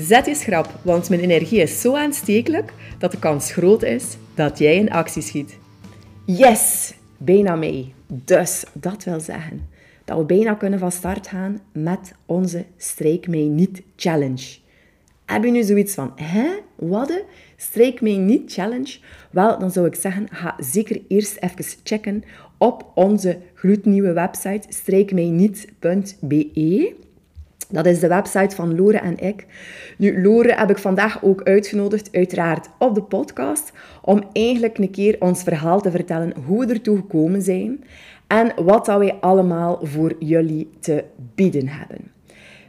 Zet je schrap, want mijn energie is zo aanstekelijk dat de kans groot is dat jij in actie schiet. Yes, bijna mee. Dus dat wil zeggen dat we bijna kunnen van start gaan met onze Strijk Mij Niet Challenge. Heb je nu zoiets van, hè, wat? Strijk Mij Niet Challenge? Wel, dan zou ik zeggen, ga zeker eerst even checken op onze gloednieuwe website strijkmijniet.be. Dat is de website van Lore en ik. Nu, Lore heb ik vandaag ook uitgenodigd, uiteraard op de podcast, om eigenlijk een keer ons verhaal te vertellen hoe we ertoe gekomen zijn en wat dat wij allemaal voor jullie te bieden hebben.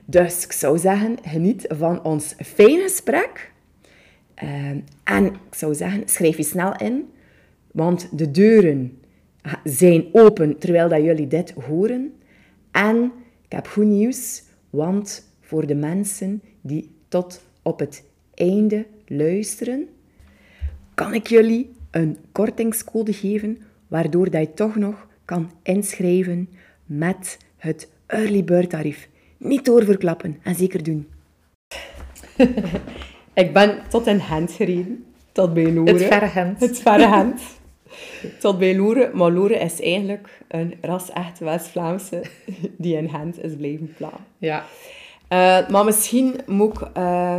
Dus ik zou zeggen, geniet van ons fijn gesprek. Ehm, en ik zou zeggen, schrijf je snel in, want de deuren zijn open terwijl dat jullie dit horen. En ik heb goed nieuws, want voor de mensen die tot op het einde luisteren, kan ik jullie een kortingscode geven, waardoor dat je toch nog kan inschrijven met het early bird tarief. Niet doorverklappen en zeker doen. ik ben tot in Gent gereden, tot bij Loeren. Het verre Gent. Het verre Gent. Tot bij Loeren. Maar Loeren is eigenlijk een ras-echt West-Vlaamse die in Gent is blijven plannen. Ja. Uh, maar misschien moet ik uh,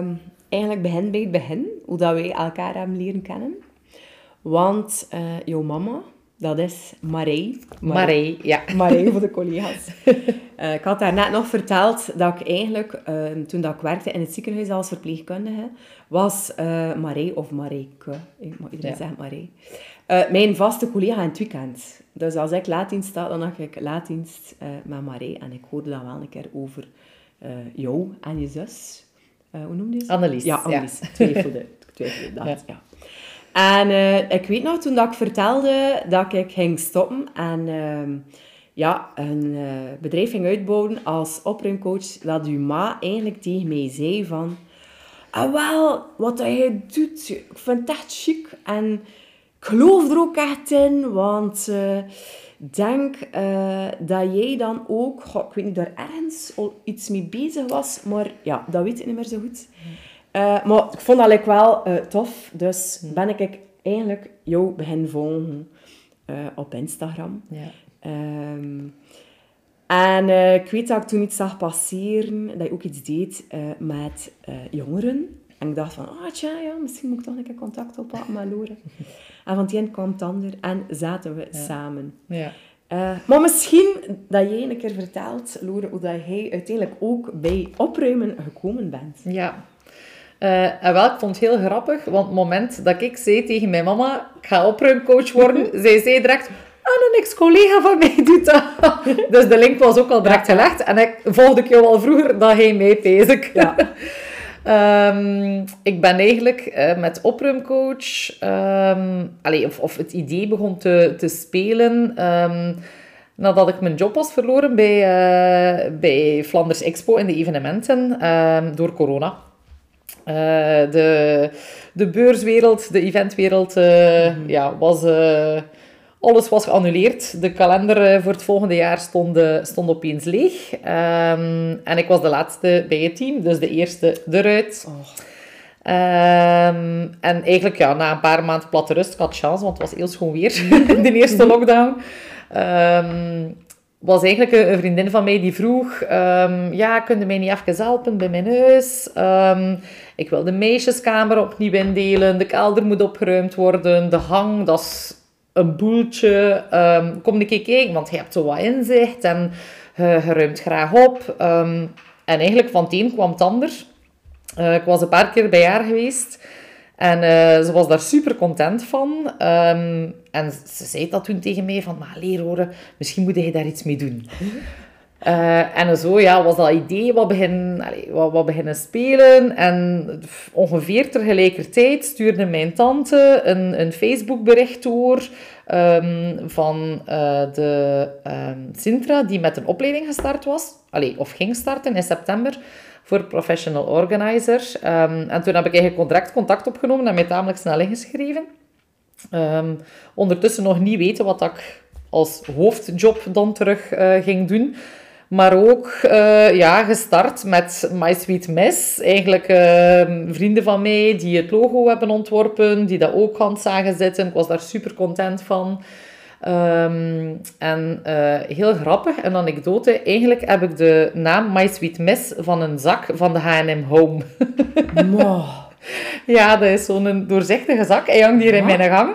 eigenlijk beginnen bij het begin, hoe dat wij elkaar hebben leren kennen. Want uh, jouw mama, dat is Marij. Marij, ja. Marij voor de collega's. uh, ik had daar net nog verteld dat ik eigenlijk, uh, toen dat ik werkte in het ziekenhuis als verpleegkundige, was uh, Marij, of Marijke, iedereen ja. zeggen Marij, mijn vaste collega in het weekend. Dus als ik laatdienst sta, dan had ik laatdienst met Marij. En ik hoorde dan wel een keer over jou en je zus. hoe noemde je ze? Annelies. Ja, Annelies. Ja. Twijfelde. Ik twijfelde dat, ja. ja. En uh, ik weet nog, toen dat ik vertelde dat ik ging stoppen en uh, ja, een uh, bedrijf ging uitbouwen als opruimcoach, dat uw ma eigenlijk tegen mij zei van... Ah wel, wat jij doet, ik vind het echt chic en ik geloof er ook echt in, want ik denk dat jij dan ook, goh, ik weet niet, daar ergens al iets mee bezig was, maar ja, dat weet ik niet meer zo goed. Uh, maar ik vond dat wel uh, tof. Dus ben ik eigenlijk jou begin volgen uh, op Instagram. Ja. Um, en ik weet dat ik toen iets zag passeren, dat je ook iets deed met jongeren. En ik dacht van, ah oh, tja, ja, misschien moet ik toch een keer contact oppakken met Lore. en van die een kwam het ander en zaten we ja. samen. Ja. maar misschien dat jij een keer vertelt, Lore, hoe dat jij uiteindelijk ook bij opruimen gekomen bent. Ja, uh, en wel, ik vond het heel grappig, want het moment dat ik zei tegen mijn mama, ik ga opruimcoach worden, zij zei direct, ah, een ex-collega van mij doet dat. dus de link was ook al direct gelegd. En ik volgde ik jou al vroeger, dat hij mij pees Ja. Um, ik ben eigenlijk uh, met opruimcoach, um, allez, of, of het idee begon te, te spelen... Um, nadat ik mijn job was verloren bij, uh, bij Flanders Expo in de evenementen door corona. Uh, de, de beurswereld, de eventwereld, uh, mm -hmm. ja, was... Alles was geannuleerd. De kalender voor het volgende jaar stond, stond opeens leeg. Um, en ik was de laatste bij het team, dus de eerste eruit. Oh. Um, en eigenlijk, ja, na een paar maanden platte rust, ik had chance, want het was heel schoon weer, de eerste lockdown. Um, was eigenlijk een, een, vriendin van mij die vroeg... Um, ja, kun je mij niet even helpen bij mijn huis? Ik wil de meisjeskamer opnieuw indelen. De kelder moet opgeruimd worden. De hang, dat is een boeltje. Um, kom een keer kijken, want je hebt zo wat inzicht. En je ruimt graag op. en eigenlijk van het kwam het ander. Uh, ik was een paar keer bij haar geweest... En uh, ze was daar super content van. Um, en ze zei dat toen tegen mij van, maar leer horen, misschien moet je daar iets mee doen. Uh, en zo ja, was dat idee wat beginnen, wat, wat beginnen spelen. En ongeveer tegelijkertijd stuurde mijn tante een, een Facebook-bericht door um, van uh, de um, Sintra, die met een opleiding gestart was. Allee, of ging starten in september voor professional organizer. Um, en toen heb ik eigenlijk direct contact opgenomen en mij tamelijk snel ingeschreven. ondertussen nog niet weten wat ik als hoofdjob dan terug uh, ging doen. Maar ook uh, ja, gestart met My Sweet Miss. Eigenlijk uh, vrienden van mij die het logo hebben ontworpen, die dat ook hand zagen zitten. Ik was daar super content van. Um, en uh, heel grappig, een anekdote. Eigenlijk heb ik de naam My Sweet Miss van een zak van de H&M Home. ja, dat is zo'n doorzichtige zak. Hij hangt hier in mijn gang.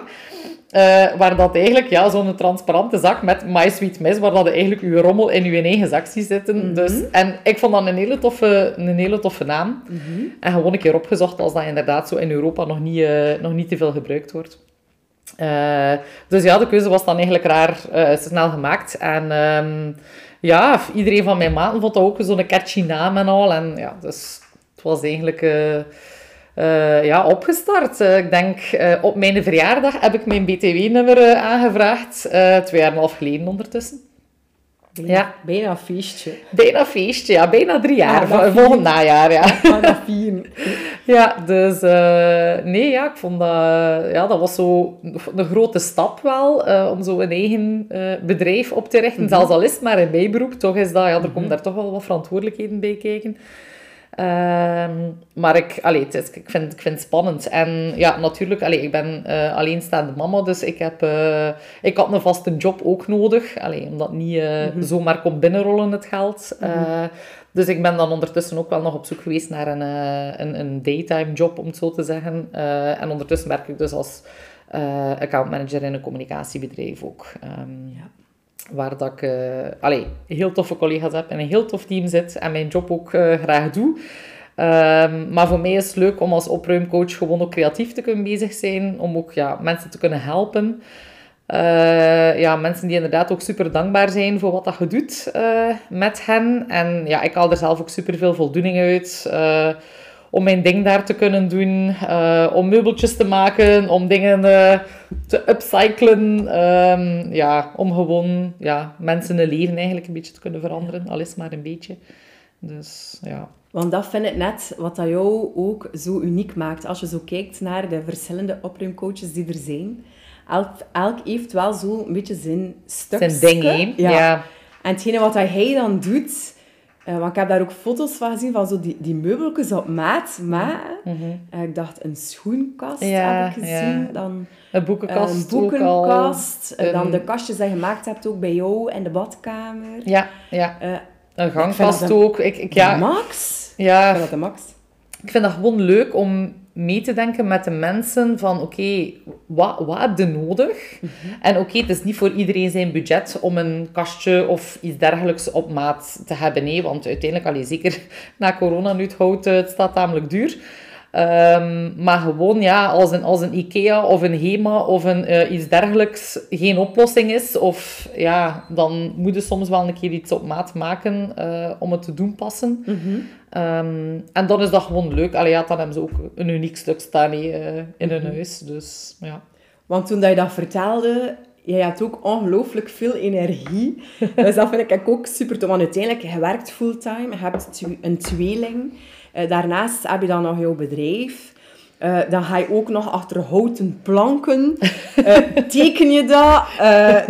Uh, waar dat eigenlijk ja, zo'n transparante zak met My Sweet Miss, waar dat eigenlijk uw rommel in uw eigen zak ziet zitten. Mhm. dus, en ik vond dat een hele toffe, een hele toffe naam. Mhm. En gewoon een keer opgezocht als dat inderdaad zo in Europa nog niet, uh, nog niet te veel gebruikt wordt. Uh, dus ja, de keuze was dan eigenlijk raar snel gemaakt. En um, ja, iedereen van mijn maten vond dat ook zo'n catchy naam en al. En ja, dus het was eigenlijk uh, ja, opgestart. Uh, ik denk, uh, op mijn verjaardag heb ik mijn BTW-nummer aangevraagd. twee jaar en een half geleden ondertussen. Bijna, ja. bijna feestje. Bijna feestje, ja. Bijna drie jaar. volgend najaar, ja. Bijna vier. ja, dus... nee, ja, ik vond dat... Ja, dat was zo een grote stap wel, om zo een eigen bedrijf op te richten. Mm Zelfs al is het maar een bijberoep, toch is dat... Ja, er mm komt daar toch wel wat verantwoordelijkheden bij kijken. Um, maar ik, allee, is, ik, vind, ik vind het spannend. En ja, natuurlijk, allee, ik ben uh, alleenstaande mama, dus ik, heb, uh, ik had een vaste job ook nodig. Allee, omdat niet uh, mm -hmm. zomaar komt binnenrollen het geld. Mm -hmm. dus ik ben dan ondertussen ook wel nog op zoek geweest naar een, een, een daytime job, om het zo te zeggen. en ondertussen werk ik dus als accountmanager in een communicatiebedrijf ook. Um, ja waar dat ik uh, heel toffe collega's heb en een heel tof team zit en mijn job ook uh, graag doe. Um, maar voor mij is het leuk om als opruimcoach gewoon ook creatief te kunnen bezig zijn, om ook ja, mensen te kunnen helpen. Uh, ja, mensen die inderdaad ook super dankbaar zijn voor wat dat je doet met hen. En ja, ik haal er zelf ook super veel voldoening uit om mijn ding daar te kunnen doen, uh, om meubeltjes te maken, om dingen uh, te upcyclen, um, ja, om gewoon ja, mensen hun leven eigenlijk een beetje te kunnen veranderen, al is maar een beetje. Dus ja. Want dat vind ik net wat dat jou ook zo uniek maakt. Als je zo kijkt naar de verschillende opruimcoaches die er zijn. Elk, elk heeft wel zo een beetje zijn stukje. Zijn ding, ja. ja. En hetgene wat hij dan doet, uh, want ik heb daar ook foto's van gezien, van zo die, die meubeltjes op maat. Maar mm -hmm. ik dacht, een schoenkast heb ik gezien. Ja. Dan, een boekenkast. Een boekenkast. Al, dan de kastjes die je gemaakt hebt ook bij jou in de badkamer. Ja, ja. Een gangkast ook. Ik, ik, ja. max. Ja. Ik vind dat de max. Ik vind dat gewoon leuk om mee te denken met de mensen van oké, wat, wat heb je nodig? Mhm. En oké, het is niet voor iedereen zijn budget om een kastje of iets dergelijks op maat te hebben. Nee, want uiteindelijk, allee, zeker na corona nu het hout, het staat tamelijk duur. Um, maar gewoon, ja, als een, als een IKEA of een HEMA of een, uh, iets dergelijks geen oplossing is, of ja, dan moet je soms wel een keer iets op maat maken uh, om het te doen passen. Mm -hmm. um, en dan is dat gewoon leuk. Allee, ja, dan hebben ze ook een uniek stuk staan uh, in hun mm -hmm. huis. Dus, ja. Want toen dat je dat vertelde, jij had ook ongelooflijk veel energie. dus dat vind ik ook super tof. Want uiteindelijk, je werkt fulltime, je hebt een tweeling. Uh, daarnaast heb je dan nog jouw bedrijf. Uh, dan ga je ook nog achter houten planken. Uh, teken je dat.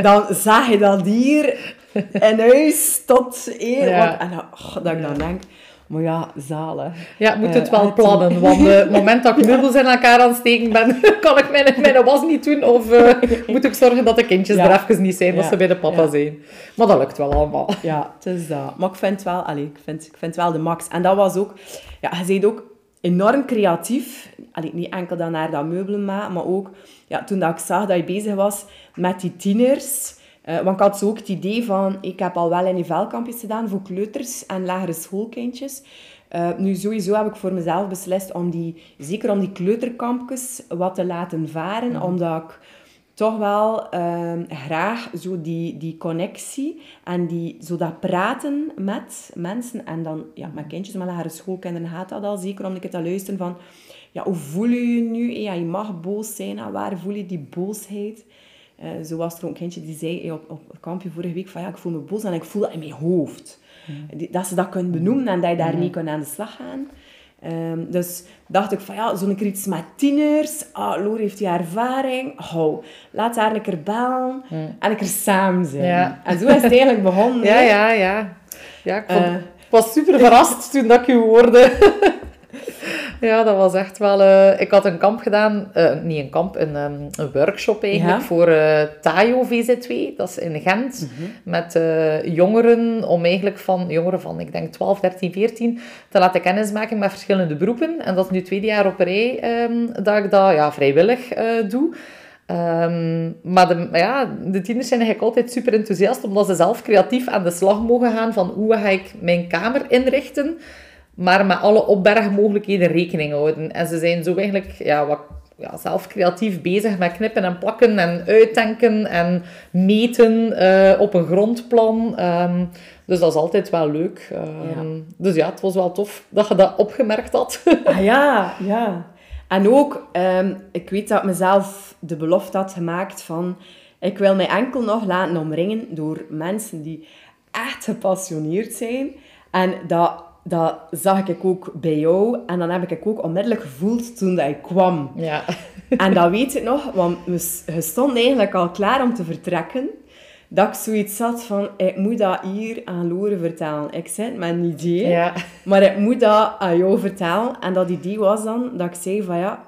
dan zaag je dat hier in huis tot eer. Ja. en dan, oh, dat ik dan denk... Maar ja, zalen. Ja, ik moet het wel plannen. Want het moment dat ik meubels in elkaar aan het steken ben, kan ik mijn, mijn was niet doen. Of moet ik zorgen dat de kindjes er even niet zijn, dat ze bij de papa zijn. Maar dat lukt wel allemaal. Ja, het is dat. Maar ik vind wel, allez, ik vind, ik vind wel de max. En dat was ook ja, je bent ook enorm creatief. Allee, niet enkel dan naar dat meubelen maken, maar ook ja, toen dat ik zag dat je bezig was met die tieners. Uh, want ik had zo ook het idee van, ik heb al wel een velkampjes gedaan voor kleuters en lagere schoolkindjes. Uh, nu, sowieso heb ik voor mezelf beslist om die, zeker om die kleuterkampjes wat te laten varen, mhm. omdat ik toch wel ehm, graag zo die, die connectie en die, zo dat praten met mensen. En dan ja, met kindjes, met lagere schoolkinderen gaat dat al zeker om een keer te luisteren van... Ja, hoe voel je je nu? Ja, je mag boos zijn. En waar voel je die boosheid? Uh, zo was er ook een kindje die zei op, op het kampje vorige week van ja, ik voel me boos en ik voel dat in mijn hoofd. Dat ze dat kunnen benoemen en dat je daarmee kan aan de slag gaan. Um, dus dacht ik van ja, zo'n keer iets met tieners. Ah, Loor heeft die ervaring. Oh, laat haar een keer bellen en een keer samen zijn. Ja. En zo is het eigenlijk begonnen. Ja, ja, ja. ja ik, vond, uh, ik was super verrast toen dat ik u hoorde. Ja, dat was echt wel... Uh, ik had een kamp gedaan, uh, niet een kamp, een, um, een workshop eigenlijk ja? voor uh, Tayo VZ2, dat is in Gent, mm -hmm. met jongeren, om eigenlijk van, jongeren van, ik denk 12, 13, 14, te laten kennismaken met verschillende beroepen. En dat is nu tweede jaar op rij um, dat ik dat ja, vrijwillig doe. Um, maar de, ja, de tieners zijn eigenlijk altijd super enthousiast, omdat ze zelf creatief aan de slag mogen gaan van hoe ga ik mijn kamer inrichten maar met alle opbergmogelijkheden rekening houden. En ze zijn zo eigenlijk ja, wat, ja, zelf creatief bezig met knippen en plakken en uitdenken en meten uh, op een grondplan. Um, dus dat is altijd wel leuk. Um, ja. Dus ja, het was wel tof dat je dat opgemerkt had. ah, ja, ja. En ook, um, ik weet dat ik mezelf de belofte had gemaakt van... Ik wil mij enkel nog laten omringen door mensen die echt gepassioneerd zijn. En dat dat zag ik ook bij jou. En dan heb ik ook onmiddellijk gevoeld toen dat ik kwam. Ja. En dat weet ik nog, want we stonden eigenlijk al klaar om te vertrekken. Dat ik zoiets had van, ik moet dat hier aan Lore vertellen. Ik zei het met een idee, ja. maar ik moet dat aan jou vertellen. En dat idee was dan dat ik zei van, ja,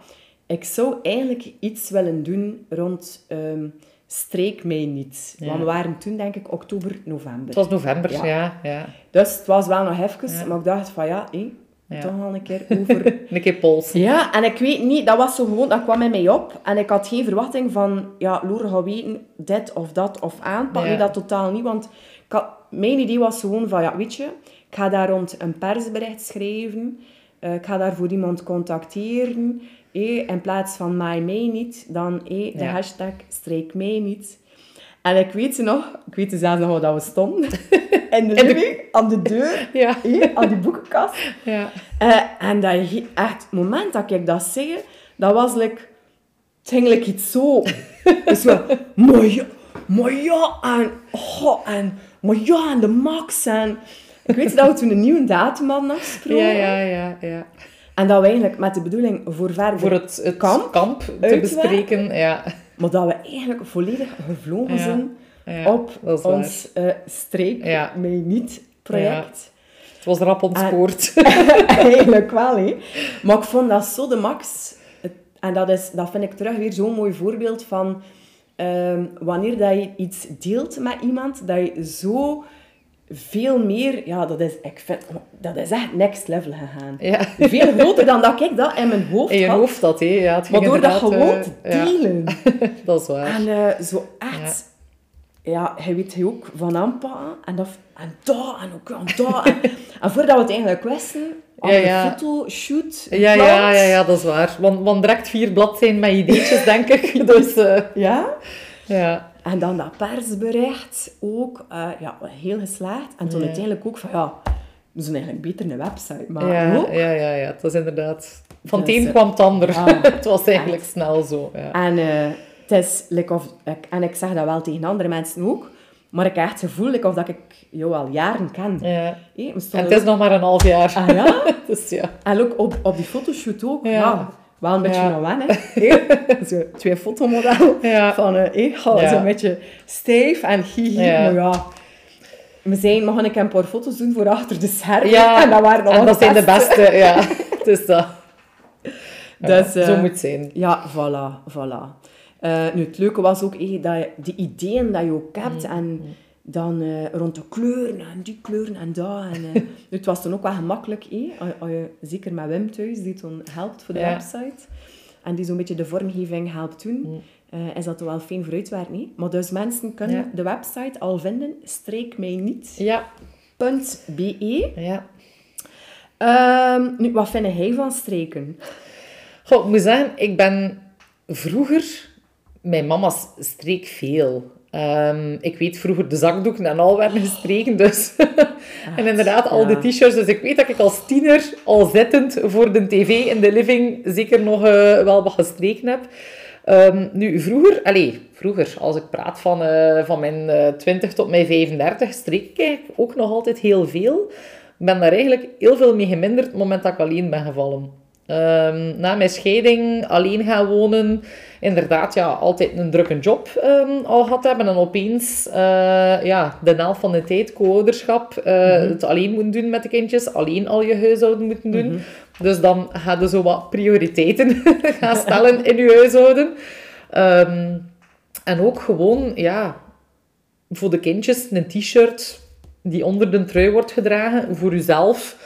ik zou eigenlijk iets willen doen rond... Um, streek mij niet. Want we waren toen, denk ik, oktober, november. Het was november, ja. ja, Dus het was wel nog even, maar ik dacht van ja, hé, toch al een keer over... een keer pols. Ja, en ik weet niet, dat was zo gewoon, dat kwam in mij op. En ik had geen verwachting van, ja, Loer gaat weten, dit of dat of aanpak. Nee, dat totaal niet, want had, mijn idee was gewoon van, ja, weet je, ik ga daar rond een persbericht schrijven. Uh, ik ga daar voor iemand contacteren in plaats van mij mee niet, dan de ja. hashtag streek mij niet. En ik weet ze nog, ik weet zelfs nog dat we stonden. In de living, aan de deur, ja. aan die boekenkast. Ja. Uh, en dat echt, het moment dat ik dat zei, dat was like, het ging like iets zo. dus zo, ja, maar ja, en, oh, en, maar ja, en de max. En, ik weet dat we toen een nieuwe datum hadden afgesproken. Ja, ja, ja, ja. En dat we eigenlijk met de bedoeling voor verder voor het, het kamp, kamp te bespreken. Ja. Maar dat we eigenlijk volledig gevlogen zijn op ons uh, streek, ja. mij niet project. Het was rap ontspoord. eigenlijk wel, hè. Maar ik vond dat zo de max. En dat, is, dat vind ik terug weer zo'n mooi voorbeeld van... Um, wanneer dat je iets deelt met iemand, dat je zo veel meer, ja, dat is, ik vind, dat is echt next level gegaan. Ja. Veel groter dan dat ik dat in mijn hoofd In je had. hoofd dat, hè. Ja, het maar door dat gewoon te delen. Ja. dat is waar. En uh, zo echt... Ja. je weet je ook van aanpakken. En, dat, en dat, en ook en dat. en, en voordat we het eigenlijk wisten, ja, ja. de fotoshoot ja, ja, ja, ja, dat is waar. Want, want direct vier bladzijden met ideetjes, denk ik. Dus, uh, ja? Ja. En dan dat persbericht ook, uh, ja, heel geslaagd. En toen ja. uiteindelijk ook van, ja, we zijn eigenlijk beter een website maken. Ja, ja, ja, ja, het was inderdaad... Van het dus, een kwam het ander. Ja, het was eigenlijk echt. snel zo. Ja. En, uh, het is, like of, en ik zeg dat wel tegen andere mensen ook, maar ik heb echt het gevoel like of dat ik jou al jaren ken. Ja. Hey, en het is nog maar een half jaar. Ah ja? dus, ja. En ook op, op die fotoshoot ook. Ja wel een beetje ja. zo twee fotomodel ja. van, uh, ja. een beetje stijf en hihi. Ja. Maar ja, we zijn, mag ik een paar foto's doen voor achter de schermen. Ja, en dat waren en dat zijn de beste, ja. dus dat. Dus, uh, zo moet het zijn. Ja, voilà, voilà. Uh, nu, het leuke was ook eh, dat je, die ideeën dat je ook hebt mm. en dan uh, rond de kleuren en die kleuren en dat. En, uh, het was dan ook wel gemakkelijk, eh, zeker met Wim thuis, die toen helpt voor de ja. website. En die zo'n beetje de vormgeving helpt doen. Uh, is dat wel fijn vooruitwerken. Nee? Maar dus mensen kunnen ja. de website al vinden. Streek mij niet. Ja. .be. Ja. Um, nu, wat vind jij van streken? Goh, ik moet zeggen, ik ben vroeger mijn mama streek veel. Ehm, ik weet vroeger de zakdoeken en al werden gestreken, dus... en inderdaad, al ja. de t-shirts. Dus ik weet dat ik als tiener al zittend voor de tv in de living zeker nog eh, wel wat gestreken heb. Ehm, nu, vroeger, allez, vroeger, als ik praat van, eh, van mijn eh 20 tot mijn 35, streek ik eigenlijk ook nog altijd heel veel. Ik ben daar eigenlijk heel veel mee geminderd op het moment dat ik alleen ben gevallen. Ehm, na mijn scheiding alleen gaan wonen, inderdaad ja, altijd een drukke job ehm, al gehad hebben. En opeens eh, ja, de helft van de tijd, co-ouderschap, eh, het alleen moeten doen met de kindjes, alleen al je huishouden moeten doen. Dus dan ga je zo wat prioriteiten gaan stellen in je huishouden. Ehm, en ook gewoon, ja, voor de kindjes een t-shirt die onder de trui wordt gedragen, voor jezelf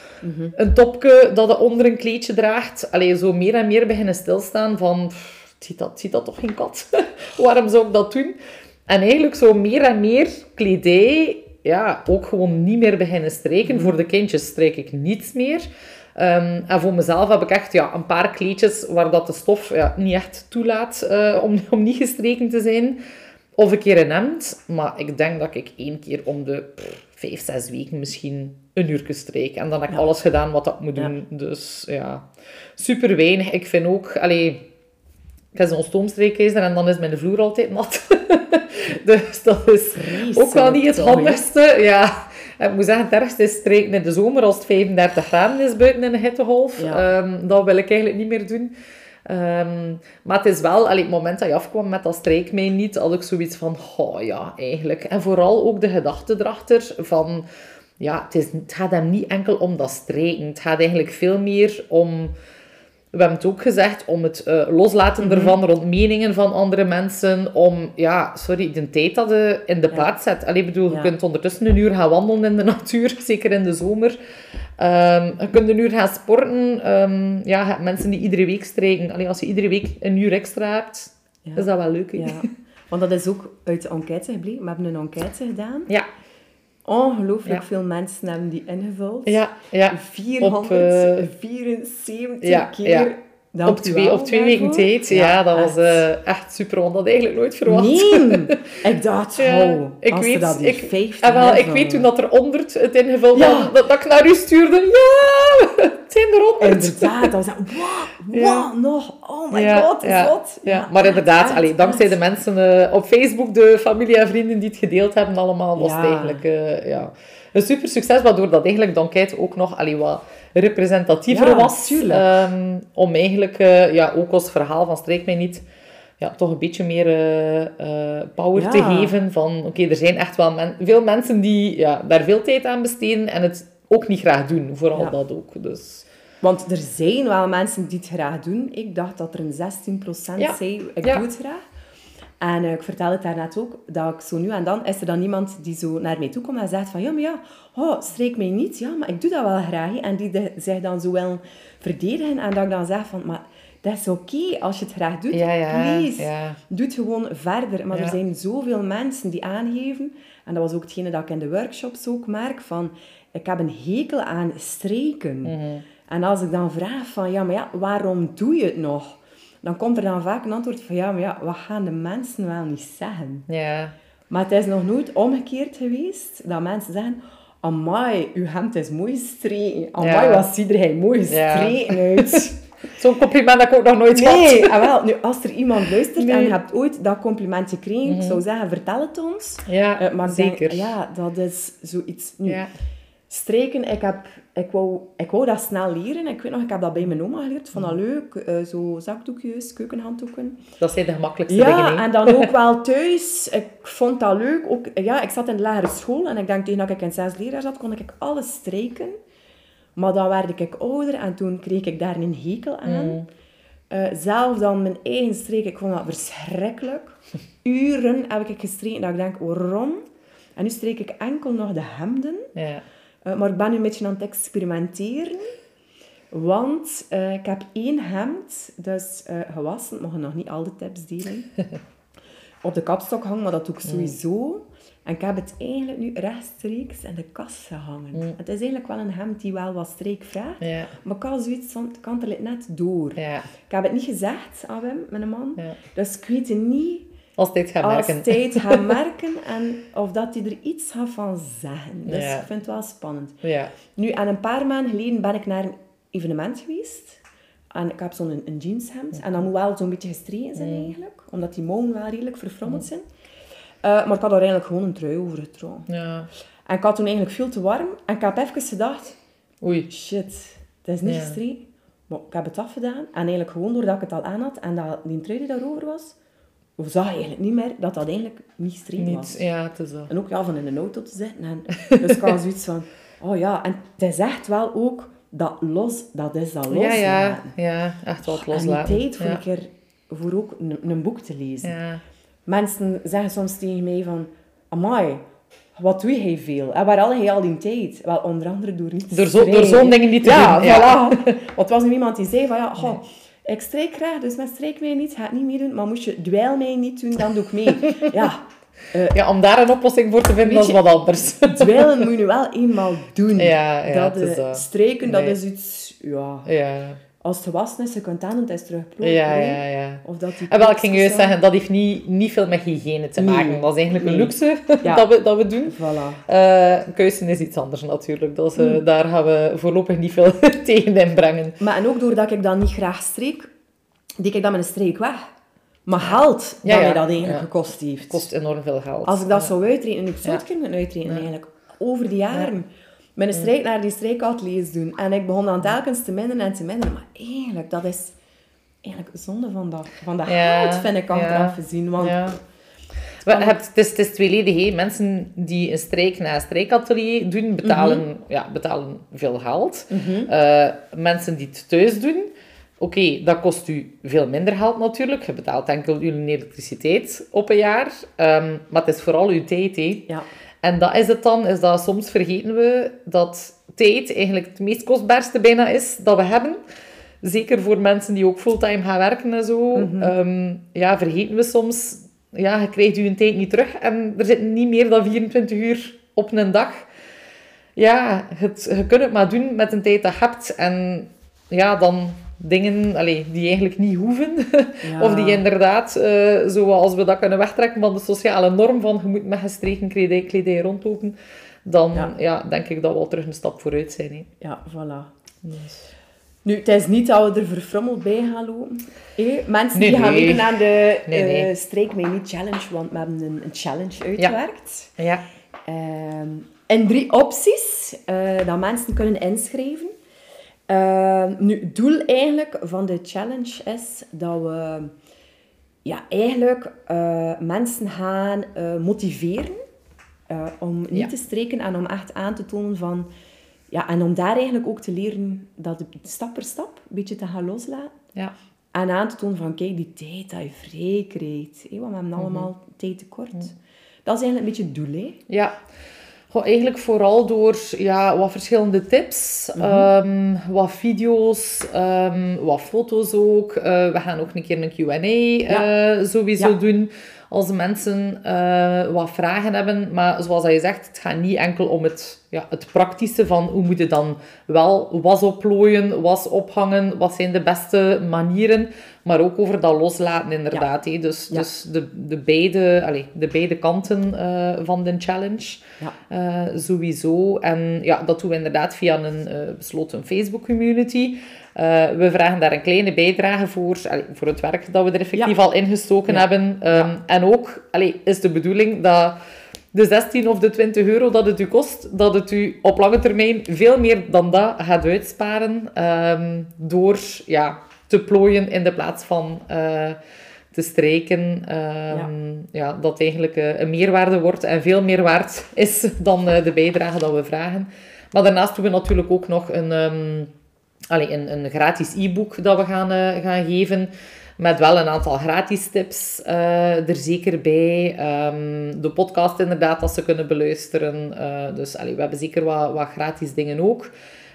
een topje dat je onder een kleedje draagt. Allee, zo meer en meer beginnen stilstaan van, pff, ziet dat, ziet dat toch geen kat? Waarom zou ik dat doen? En eigenlijk zo meer en meer kledij, ja, ook gewoon niet meer beginnen strijken. Voor de kindjes strijk ik niets meer. Ehm, en voor mezelf heb ik echt ja, een paar kleedjes waar dat de stof ja, niet echt toelaat eh, om, om niet gestreken te zijn. Of een keer een hemd. Maar ik denk dat ik één keer om de pff, vijf, zes weken misschien een uur streek. En dan heb ik alles gedaan wat ik moet doen. Dus ja, super weinig. Ik vind ook... Allee, ik heb zo'n en dan is mijn vloer altijd nat. dus dat is ook wel niet het handigste. Ja, En ik moet zeggen, het ergste is strijken in de zomer als het 35 graden is buiten in de hittegolf. Ja. Ehm, dat wil ik eigenlijk niet meer doen. Ehm, maar het is wel, allee, het moment dat je afkwam met dat strijk mij niet, had ik zoiets van, oh ja, eigenlijk. En vooral ook de gedachte erachter van, ja, het, is, het gaat hem niet enkel om dat strijken. Het gaat eigenlijk veel meer om, we hebben het ook gezegd, om het eh, loslaten ervan rond meningen van andere mensen. Om, ja, sorry, de tijd dat je in de plaats zet. Allee, bedoel, je kunt ondertussen een uur gaan wandelen in de natuur, zeker in de zomer. Ehm, je kunt een uur gaan sporten. Ehm, ja, mensen die iedere week strijken. Allee, als je iedere week een uur extra hebt, Ja. is dat wel leuk. Ja, want dat is ook uit de enquête gebleken. We hebben een enquête gedaan. ja, Ongelooflijk Ja. veel mensen hebben die ingevuld. ja. ja. 474 ja, keer. Ja. Dank Op twee, op twee weken tijd. Ja, dat was echt. eh, echt super, want dat had ik eigenlijk nooit verwacht. Nee! Ik dacht, Ja, oh, ik weet, dat ik, 50 wel, ik weet toen dat er 100 het ingevuld Ja. hadden, dat, dat ik naar u stuurde. Ja, het zijn er 100. Inderdaad, dat was wow, wow, Ja. nog, oh my Ja, god, ja, zot. Ja, maar inderdaad, echt, allee, dankzij de mensen eh, op Facebook, de familie en vrienden die het gedeeld hebben allemaal, was het Ja. eigenlijk eh, ja, een super succes, waardoor dat eigenlijk de enquête ook nog allee, wat representatiever Ja, was. Ehm, om eigenlijk eh, ja, ook als verhaal van Strijk mij niet ja, toch een beetje meer eh, eh, power Ja. te geven van oké, er zijn echt wel men- veel mensen die ja, daar veel tijd aan besteden en het ook niet graag doen, vooral Ja. dat ook. Dus, Want er zijn wel mensen die het graag doen. Ik dacht dat er een 16% Ja. zei, ik doe het graag. En eh, ik vertelde het daarnet ook, dat ik zo nu en dan, is er dan iemand die zo naar mij toe komt en zegt van, ja, maar ja, oh, streek mij niet, ja, maar ik doe dat wel graag. En die de- zich dan zo wel verdedigen en dat ik dan zeg van, maar dat is oké als je het graag doet. Ja, ja, Please, ja. doe het gewoon verder. Maar er zijn zoveel mensen die aangeven, en dat was ook hetgene dat ik in de workshops ook merk, van, ik heb een hekel aan streken. Mhm. En als ik dan vraag van, ja, maar ja, waarom doe je het nog? Dan komt er dan vaak een antwoord van, ja, maar ja, wat gaan de mensen wel niet zeggen? ja. Maar het is nog nooit omgekeerd geweest dat mensen zeggen, amai, uw hemd is mooi gestreken. Amai, Ja. wat ziet er hij mooi Ja. gestreken uit. Zo'n compliment dat ik ook nog nooit had. Nee, ah, wel, nu, als er iemand luistert Nee. en je hebt ooit dat compliment gekregen, ik zou zeggen, vertel het ons. Ja, Eh, maar denk, zeker. ja, dat is zoiets... Nu, Ja. Streken, ik, heb, ik, wou, ik wou dat snel leren. Ik weet nog, ik heb dat bij mijn oma geleerd. Vond dat leuk. Eh, zo zakdoekjes, keukenhanddoeken. Dat zijn de gemakkelijkste dingen. Ja, en dan ook wel thuis. Ik vond dat leuk. Ook, ja, ik zat in de lagere school en ik denk tegen dat ik in zes leraar zat, kon ik alles strijken. Maar dan werd ik ouder en toen kreeg ik daar een hekel aan. Mm. Eh, zelf dan mijn eigen streek, ik vond dat verschrikkelijk. Uren heb ik gestreken dat ik denk, waarom? En nu streek ik enkel nog de hemden. Ja. Eh, maar ik ben nu een beetje aan het experimenteren. Want eh, ik heb één hemd, dus eh, gewassen, ik mag nog niet al de tips delen. Op de kapstok hangen, maar dat doe ik sowieso. En ik heb het eigenlijk nu rechtstreeks in de kast gehangen. Het is eigenlijk wel een hemd die wel wat streek vraagt. Maar ik had zoiets van, het kan er net door. Ik heb het niet gezegd aan Wim, mijn man. Dus ik weet niet Als gaat als merken. tijd gaat merken en of dat hij er iets gaat van zeggen. Dus Ja. ik vind het wel spannend. Ja. Nu, en een paar maanden geleden ben ik naar een evenement geweest. En ik heb zo'n een, jeanshemd. En dat moet wel zo'n beetje gestreken zijn eigenlijk. Omdat die mouwen wel redelijk verfrommeld zijn. Eh, maar ik had daar eigenlijk gewoon een trui over getrokken. Ja. En ik had toen eigenlijk veel te warm. En ik heb even gedacht, Oei. shit, het is niet Ja. gestreken. Maar ik heb het afgedaan. En eigenlijk gewoon doordat ik het al aan had en dat die trui die daarover was, of zag je eigenlijk niet meer dat dat eigenlijk niet gestreken was. Niet. Ja, het is dat. En ook ja, van in een auto te zitten. En, dus ik had zoiets van, oh ja, en het is echt wel ook dat los, dat is dat Ja, loslaten. ja. Ja, echt wat En die loslaten. tijd voor ja. een keer voor ook een, een boek te lezen. Ja. Mensen zeggen soms tegen mij van, amai, wat doe jij veel? En waar al je al die tijd? Wel, onder andere door niet te Door zo- zo'n dingen niet te ja, doen, ja. voilà. Want was nu iemand die zei van, ja, goh, ik strijk graag, dus met strijk mij niet, ga het niet meedoen. Maar moest je dweil mij niet doen, dan doe ik mee. ja, ja, om daar een oplossing voor te vinden, dat is wat anders. dweilen moet je wel eenmaal doen. Ja, ja, dat, is eh, dat. Strijken, dat is iets, ja... Ja. Als het gewassen is, je kunt aan het is. Ja, ja, ja. Of dat die En wel, ik ging juist zeggen, dat heeft niet, niet veel met hygiëne te Nee. maken. Dat is eigenlijk een luxe Ja. dat, we, dat we doen. Voilà. Eh kuisen is iets anders natuurlijk. Dat is, eh, Hmm. Daar gaan we voorlopig niet veel tegen inbrengen. Maar en ook doordat ik dan niet graag streek, deed ik dat met een streek weg. Maar geld Ja, dat ja. mij dat eigenlijk gekost heeft. Kost enorm veel geld. Als ik dat zou uitrekenen, ik zou het kunnen uitrekenen eigenlijk, over de jaren. Een strijk naar die strijkateliers doen. En ik begon dan telkens te minderen en te minderen. Maar eigenlijk, dat is eigenlijk zonde van dat, van dat Ja, geld, vind ik achteraf ja. gezien. Want Ja. We, hebt, het, is, het is tweeledig. hè. Mensen die een strijk na een strijkatelier doen, betalen, Mhm. ja, betalen veel geld. Eh, mensen die het thuis doen, oké, dat kost u veel minder geld natuurlijk. Je betaalt enkel uw elektriciteit op een jaar. Ehm, maar het is vooral uw tijd. hè. ja, En dat is het dan, is dat soms vergeten we dat tijd eigenlijk het meest kostbaarste bijna is dat we hebben. Zeker voor mensen die ook fulltime gaan werken en zo. Ehm, ja, vergeten we soms, ja, je krijgt je tijd niet terug en er zitten niet meer dan 24 uur op een dag. Ja, het, je kunt het maar doen met een tijd dat je hebt. En ja, dan dingen allee, die eigenlijk niet hoeven. Ja. of die inderdaad, eh, zoals we dat kunnen wegtrekken van de sociale norm van je moet met gestreken kledij, kledij rondlopen. Dan Ja. ja. denk ik dat we al terug een stap vooruit zijn. Hè. ja, voilà. Nu, het is niet dat we er verfrommeld bij gaan lopen. Mensen Nee, die gaan nee. meedoen aan de Nee, nee. eh, Strijk Mij Niet Challenge, want we hebben een, een challenge uitgewerkt. Ja. Ehm, en drie opties eh, dat mensen kunnen inschrijven. Ehm, nu, het doel eigenlijk van de challenge is dat we ja, eigenlijk eh, mensen gaan eh, motiveren eh, om niet Ja. te streken en om echt aan te tonen van... Ja, en om daar eigenlijk ook te leren dat stap per stap een beetje te gaan loslaten. Ja. En aan te tonen van, kijk, die tijd dat je vrij krijgt. want we hebben allemaal tijd tekort. Dat is eigenlijk een beetje het doel, hè. Ja. Goh, eigenlijk vooral door ja, wat verschillende tips, Mhm. ehm, wat video's, ehm, wat foto's ook. Eh, we gaan ook een keer een Q&A eh, sowieso Ja. doen als mensen eh, wat vragen hebben. Maar zoals je zegt, het gaat niet enkel om het, ja, het praktische van hoe moet je dan wel was opplooien, was ophangen, wat zijn de beste manieren, maar ook over dat loslaten inderdaad. hè. Dus, Ja. dus de, de, beide, allez, de beide kanten eh, van de challenge. Ja. Eh, sowieso. En ja, dat doen we inderdaad via een besloten Facebook-community. Eh, we vragen daar een kleine bijdrage voor, allee, voor het werk dat we er effectief Ja. al ingestoken Ja. hebben. Ehm, Ja. En ook allee, is de bedoeling dat de 16 of de 20 euro dat het u kost, dat het u op lange termijn veel meer dan dat gaat uitsparen ehm, door ja, te plooien in de plaats van eh, te strijken. Ehm, ja. dat eigenlijk eh, een meerwaarde wordt en veel meer waard is dan de bijdrage dat we vragen. Maar daarnaast doen we natuurlijk ook nog een, allee, een, gratis e-book dat we gaan, eh, gaan geven. Met wel een aantal gratis tips eh, er zeker bij. Ehm, de podcast inderdaad, dat ze kunnen beluisteren. Eh, dus we hebben zeker wat, wat gratis dingen ook.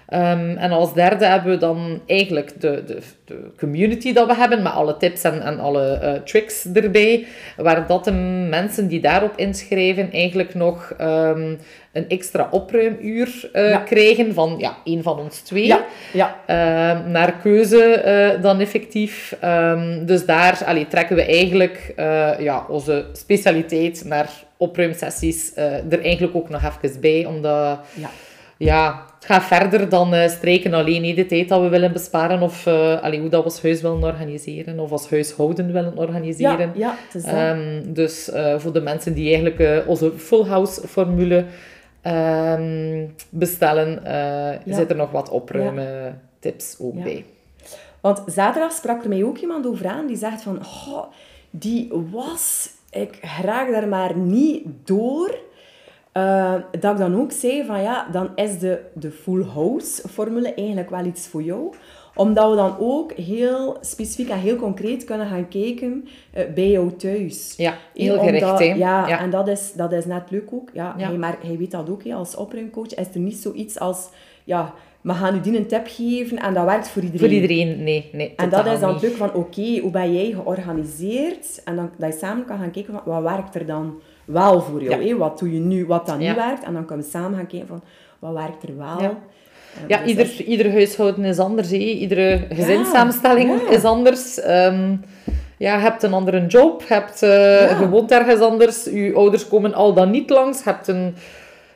Ehm, en als derde hebben we dan eigenlijk de, de, de community dat we hebben, met alle tips en, en alle tricks erbij. Waar dat de mensen die daarop inschrijven eigenlijk nog ehm, een extra opruimuur uh, krijgen van ja, een van ons twee. Ja. ja. Ehm, naar keuze uh, dan effectief. dus daar allee, trekken we eigenlijk ja, onze specialiteit naar opruimsessies er eigenlijk ook nog even bij. Omdat... Ja ja, het gaat verder dan strijken alleen niet de tijd dat we willen besparen of allee, hoe dat we ons huis willen organiseren of als huishouden willen organiseren. Ja, um, dus voor de mensen die eigenlijk onze full house formule um, bestellen, ja. zit er nog wat opruimen tips ook bij. Want zaterdag sprak er mij ook iemand over aan die zegt van, oh, die was, ik raak daar maar niet door uh, dat ik dan ook zei van ja, dan is de, de full house formule eigenlijk wel iets voor jou. Omdat we dan ook heel specifiek en heel concreet kunnen gaan kijken uh, bij jou thuis. Ja, heel gericht. Ja, ja, en dat is, dat is net leuk ook. Ja, ja. Maar hij weet dat ook, als opruimcoach is er niet zoiets als... Ja, we gaan u die een tip geven en dat werkt voor iedereen. Voor iedereen, nee. nee en dat is dan leuk van, oké, hoe ben jij georganiseerd? En dan dat je samen kan gaan kijken, van, wat werkt er dan wel voor jou. Ja. Wat doe je nu, wat dan niet werkt. En dan kunnen we samen gaan kijken van, wat werkt er wel. Ja. Uh, ja, dus ieder, ieder huishouden is anders. He. Iedere gezinssamenstelling is anders. Um, ja, je hebt een andere job, je, hebt, uh, je woont ergens anders, je ouders komen al dan niet langs, je hebt een,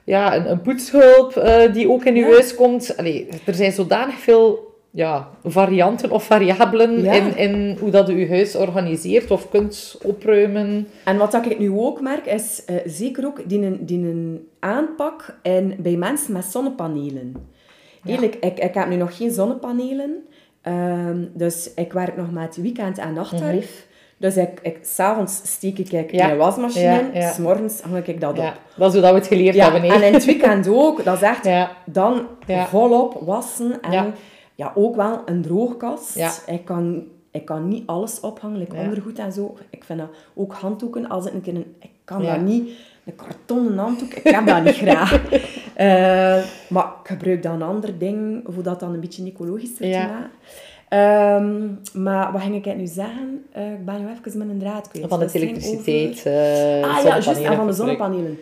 ja, een, een poetshulp uh, die ook in je huis komt. Allee, er zijn zodanig veel ja, varianten of variabelen in, in hoe dat je je huis organiseert of kunt opruimen. En wat ik nu ook merk, is uh, zeker ook die, die een aanpak en bij mensen met zonnepanelen. Eigenlijk, ik, ik heb nu nog geen zonnepanelen, um, dus ik werk nog met weekend- en nachttarief. Mm -hmm. Dus ik, ik, s'avonds steek ik ja. mijn wasmachine in, ja, s'morgens hang ik dat op. Dat is hoe dat we het geleerd hebben. En in het weekend ook, dat is echt dan volop wassen en ja, ook wel een droogkast. Ja. Ik, kan, ik kan niet alles ophangen, like ondergoed en zo. Ik vind dat ook handdoeken, als ik een keer een... Ik kan dat niet, een kartonnen handdoek, ik heb dat niet graag. Uh, maar ik gebruik dan een ander ding, voor dat dan een beetje ecologischer te maken. Um, maar wat ging ik nu zeggen? Uh, ik ben nu even met een draad kwijt. Van de elektriciteit, over... uh, Ah ja, juist, en van de zonnepanelen.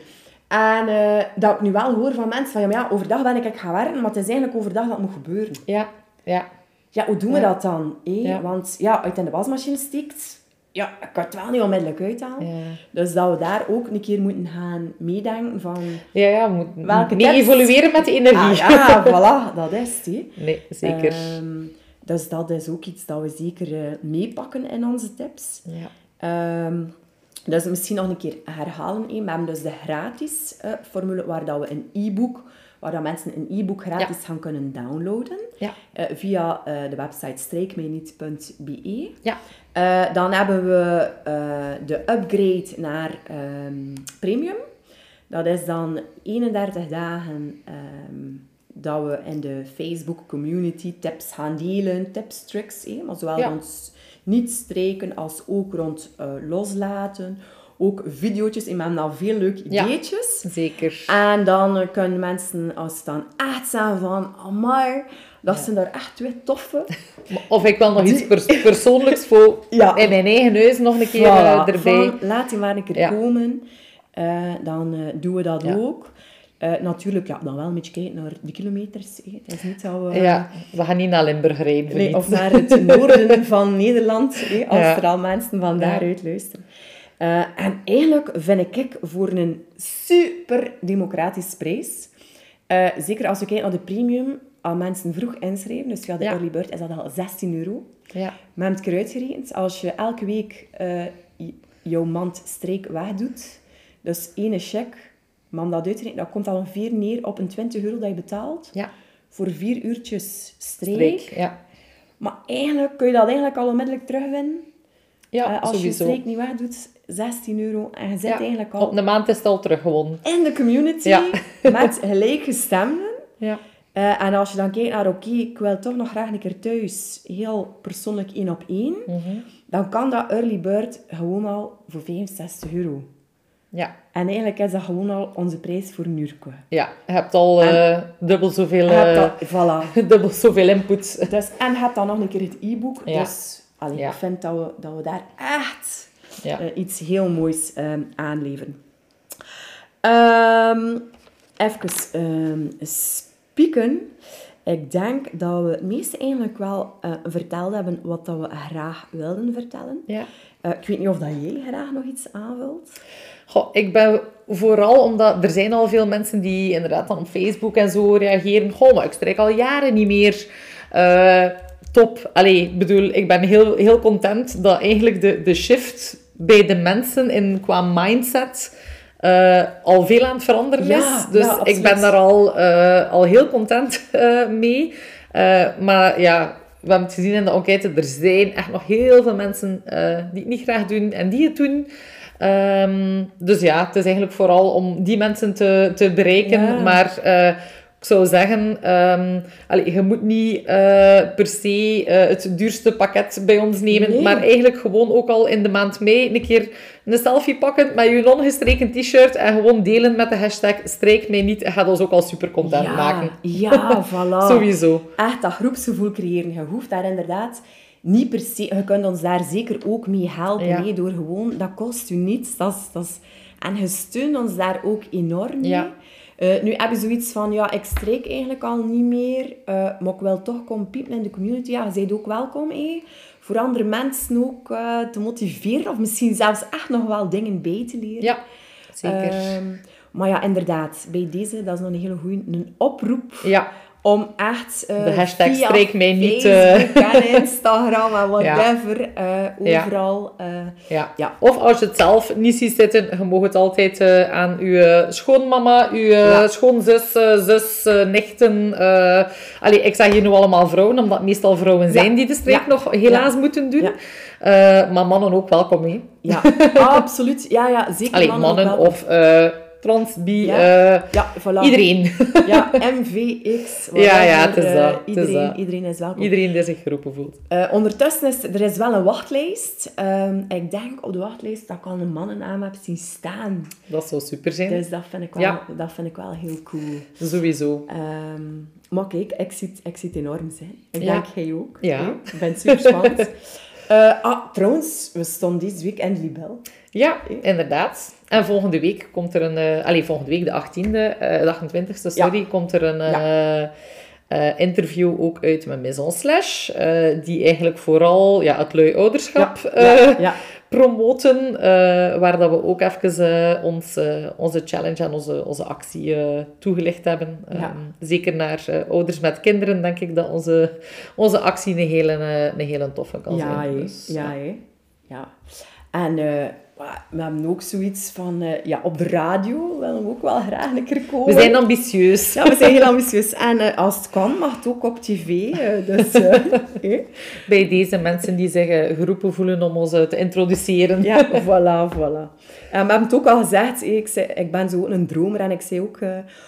En uh, dat ik nu wel hoor van mensen van, ja, ja, overdag ben ik gaan werken, maar het is eigenlijk overdag dat moet gebeuren. Ja. Ja. Ja, hoe doen we dat dan? Ja. Want ja, uit in de wasmachine stikt, ja, ik kan het wel niet onmiddellijk uithalen. Ja. Dus dat we daar ook een keer moeten gaan meedenken van... Ja, ja, we moeten welke mee evolueren met de energie. Ah, ja, voilà, dat is het. Nee, zeker. Um, dus dat is ook iets dat we zeker uh, meepakken in onze tips. Ja. Um, dus misschien nog een keer herhalen. We hebben dus de gratis uh, formule waar dat we een e-book waar dat mensen een e-book gratis gaan kunnen downloaden ja. uh, via uh, de website streekmijniet.be. Ja. Uh, dan hebben we de upgrade naar um, premium. Dat is dan 31 dagen um, dat we in de Facebook community tips gaan delen, tips, tricks, eh, maar zowel ja. rond niet streken als ook rond loslaten ook video's in. Hebben al veel leuke ideetjes. Ja, zeker. En dan kunnen mensen, als ze dan echt zijn van, amai, dat ja. zijn daar echt twee toffe. Of ik wil nog iets pers persoonlijks voor ja. in mijn eigen huis nog een keer voilà, erbij. Van, laat die maar een keer ja. komen. Uh, dan uh, doen we dat ook. Uh, natuurlijk, ja, dan wel een beetje kijken naar de kilometers. Het is niet zo... ja, we gaan niet naar Limburg rijden. Nee, of naar het noorden van Nederland, als er al mensen van daaruit luisteren. Uh, en eigenlijk vind ik voor een super democratisch prijs, uh, zeker als we kijken naar de premium, al mensen vroeg inschrijven, dus via de ja. early bird is dat al 16 euro. Ja. Maar het keer uitgerekend, als je elke week uh, jouw mand streek wegdoet, dus ene check, man dat uitrekenen, dat komt al ongeveer neer op een 20 euro dat je betaalt. Ja. Voor vier uurtjes streek. streek ja. Maar eigenlijk kun je dat eigenlijk al onmiddellijk terugwinnen. Ja, uh, als sowieso. je streek niet wegdoet, 16 euro. En je zit ja, eigenlijk al... Op de maand is het al terug gewoon. In de community, ja. met gelijkgestemden. Ja. Uh, en als je dan kijkt naar, oké, okay, ik wil toch nog graag een keer thuis, heel persoonlijk één op één, mm -hmm. dan kan dat early bird gewoon al voor 65 euro. Ja. En eigenlijk is dat gewoon al onze prijs voor een uurtje. Ja, je hebt al eh, dubbel zoveel... Hebt eh, voilà. dubbel zoveel input. Dus, en je hebt dan nog een keer het e-book. Ja. Dus allee, Ja. ik vind dat we, dat we daar echt Ja. eh, iets heel moois ehm aanleveren. Ehm even ehm, spieken. Ik denk dat we het meeste eigenlijk wel eh, verteld hebben wat dat we graag wilden vertellen. ja. Eh, ik weet niet of dat jij graag nog iets aanvult. Goh, ik ben vooral omdat er zijn al veel mensen die inderdaad dan op Facebook en zo reageren. Goh, maar ik strijk al jaren niet meer. Top. Allee, ik bedoel, ik ben heel, heel content dat eigenlijk de, de shift bij de mensen in, qua mindset eh, al veel aan het veranderen Ja, is. Dus ja, ik ben daar al, eh, al heel content eh, mee. Maar ja, we hebben het gezien in de enquête, er zijn echt nog heel veel mensen die het niet graag doen en die het doen. Ehm, dus ja, het is eigenlijk vooral om die mensen te, te bereiken. Ja. Maar ik zou zeggen, ehm, allee, je moet niet eh, per se eh, het duurste pakket bij ons nemen. Nee. Maar eigenlijk gewoon ook al in de maand mei een keer een selfie pakken met je non-gestreken t-shirt en gewoon delen met de hashtag strijk mij niet. Gaat ons ook al super content ja, maken. Ja, voilà. Sowieso. Echt dat groepsgevoel creëren. Je hoeft daar inderdaad niet per se... Je kunt ons daar zeker ook mee helpen. Ja. nee, door gewoon... Dat kost u niets. Dat is, dat is, en je steunt ons daar ook enorm mee. Ja. Eh, nu heb je zoiets van, ja, ik streek eigenlijk al niet meer, eh, maar ik wil toch komen piepen in de community. Ja, je bent ook welkom. Voor andere mensen ook eh, te motiveren, of misschien zelfs echt nog wel dingen bij te leren. Ja, zeker. Ehm, maar ja, inderdaad, bij deze, dat is nog een hele goede een oproep ja, om echt eh, De hashtag via streek mij niet. Facebook en Instagram en whatever, eh, overal. ja. ja. Of als je het zelf niet ziet zitten, je mag het altijd aan uw eh, schoonmama, uw Ja. schoonzus, zus, nichten. allee, ik zeg hier nu allemaal vrouwen, omdat het meestal vrouwen zijn die de streek nog helaas moeten doen. Maar mannen ook welkom, hè. ja, absoluut. Ja, ja, zeker Allee, mannen mannen of trans, bi, Ja. eh, Ja, voilà. iedereen. Ja, MVX. Ja, ja, het is eh, dat, het is Iedereen, dat. iedereen is welkom. iedereen die zich geroepen voelt. Eh, ondertussen is er is wel een wachtlijst. Ehm, ik denk op de wachtlijst dat ik al een mannennaam heb zien staan. Dat zou super zijn. Dus dat vind ik wel, Ja. dat vind ik wel heel cool. Sowieso. Ehm, maar kijk, ik zie, ik zie het enorm zijn. Ik denk jij ook. Ja. Ik ben super spannend. Ah, trouwens, we stonden deze week in Libel. Ja, inderdaad. En volgende week komt er een... allee, volgende week, de 18e, eh, de 28e, sorry, komt er een eh, interview ook uit met Maison Slash, die eigenlijk vooral ja, het lui ouderschap Ja, ja, ja. promoten, waar dat we ook even ons, onze challenge en onze, onze actie toegelicht hebben. Ja. Ehm, zeker naar ouders met kinderen, denk ik dat onze, onze actie een hele, een hele toffe kan Ja, zijn. Dus, ja, hè. ja. En wa- we hebben ook zoiets van... eh, ja, op de radio willen we ook wel graag een keer komen. We zijn ambitieus. Ja, we zijn heel ambitieus. En eh, als het kan, mag het ook op tv. eh, dus, bij deze mensen die zich geroepen voelen om ons te introduceren. Ja, voilà, voilà. En we hebben het ook al gezegd, ik, zei, ik ben zo een dromer en ik zei ook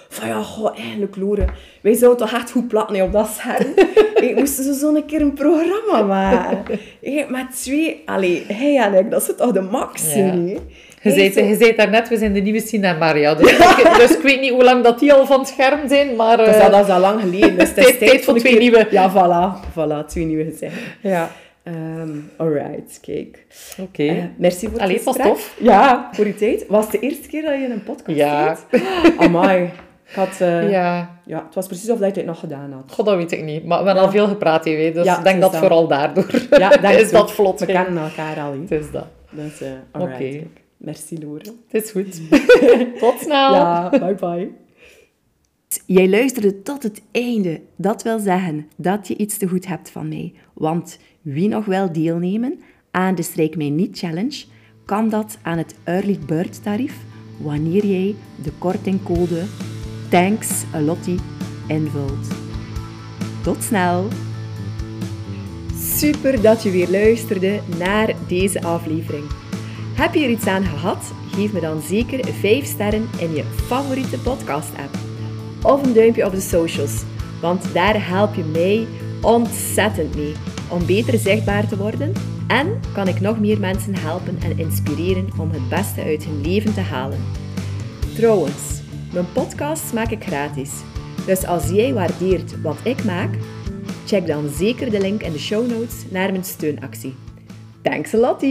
van ja, goh, eigenlijk Loren, wij zouden toch echt goed platten hè, op dat scherm. ik moest zo zo'n keer een programma maken. Hè, met twee, allee, hij en ik, dat is toch de max, Ja. hè. Je zei, daarnet, we zijn de nieuwe Sina Maria. Dus, ik, dus ik weet niet hoe lang dat die al van het scherm zijn, maar... Dus eh, dat, dat is al lang geleden. Dus het is Tijd- tijd voor twee keer- nieuwe. Ja, voilà, voilà, twee nieuwe gezichten. ja, Ehm alright, kijk. oké. Eh, merci voor het Allee, was gesprek. tof. Ja, voor je tijd. Was het de eerste keer dat je een podcast Ja. zit? Amai. Ik had, eh, ja. ja, het was precies of dat je het nog gedaan had. god, dat weet ik niet. Maar we hebben al veel gepraat, hè, weet, dus Ja, ik denk dat vooral daardoor Ja, denk is het dat vlot We kennen elkaar al, hè. Het is dat. Dus, eh. Oké. Merci, Loren. Het is goed. Tot snel. Ja, bye bye. Jij luisterde tot het einde. Dat wil zeggen dat je iets te goed hebt van mij. Want wie nog wil deelnemen aan de Strijk Mij Niet Challenge, kan dat aan het Early Bird tarief wanneer jij de kortingcode Thanks a Lottie invult. Tot snel! Super dat je weer luisterde naar deze aflevering. Heb je er iets aan gehad? Geef me dan zeker 5 sterren in je favoriete podcast-app. Of een duimpje op de socials, want daar help je mij ontzettend mee om beter zichtbaar te worden En kan ik nog meer mensen helpen en inspireren om het beste uit hun leven te halen. Trouwens, mijn podcasts maak ik gratis. Dus als jij waardeert wat ik maak, check dan zeker de link in de show notes naar mijn steunactie. Thanks a lot!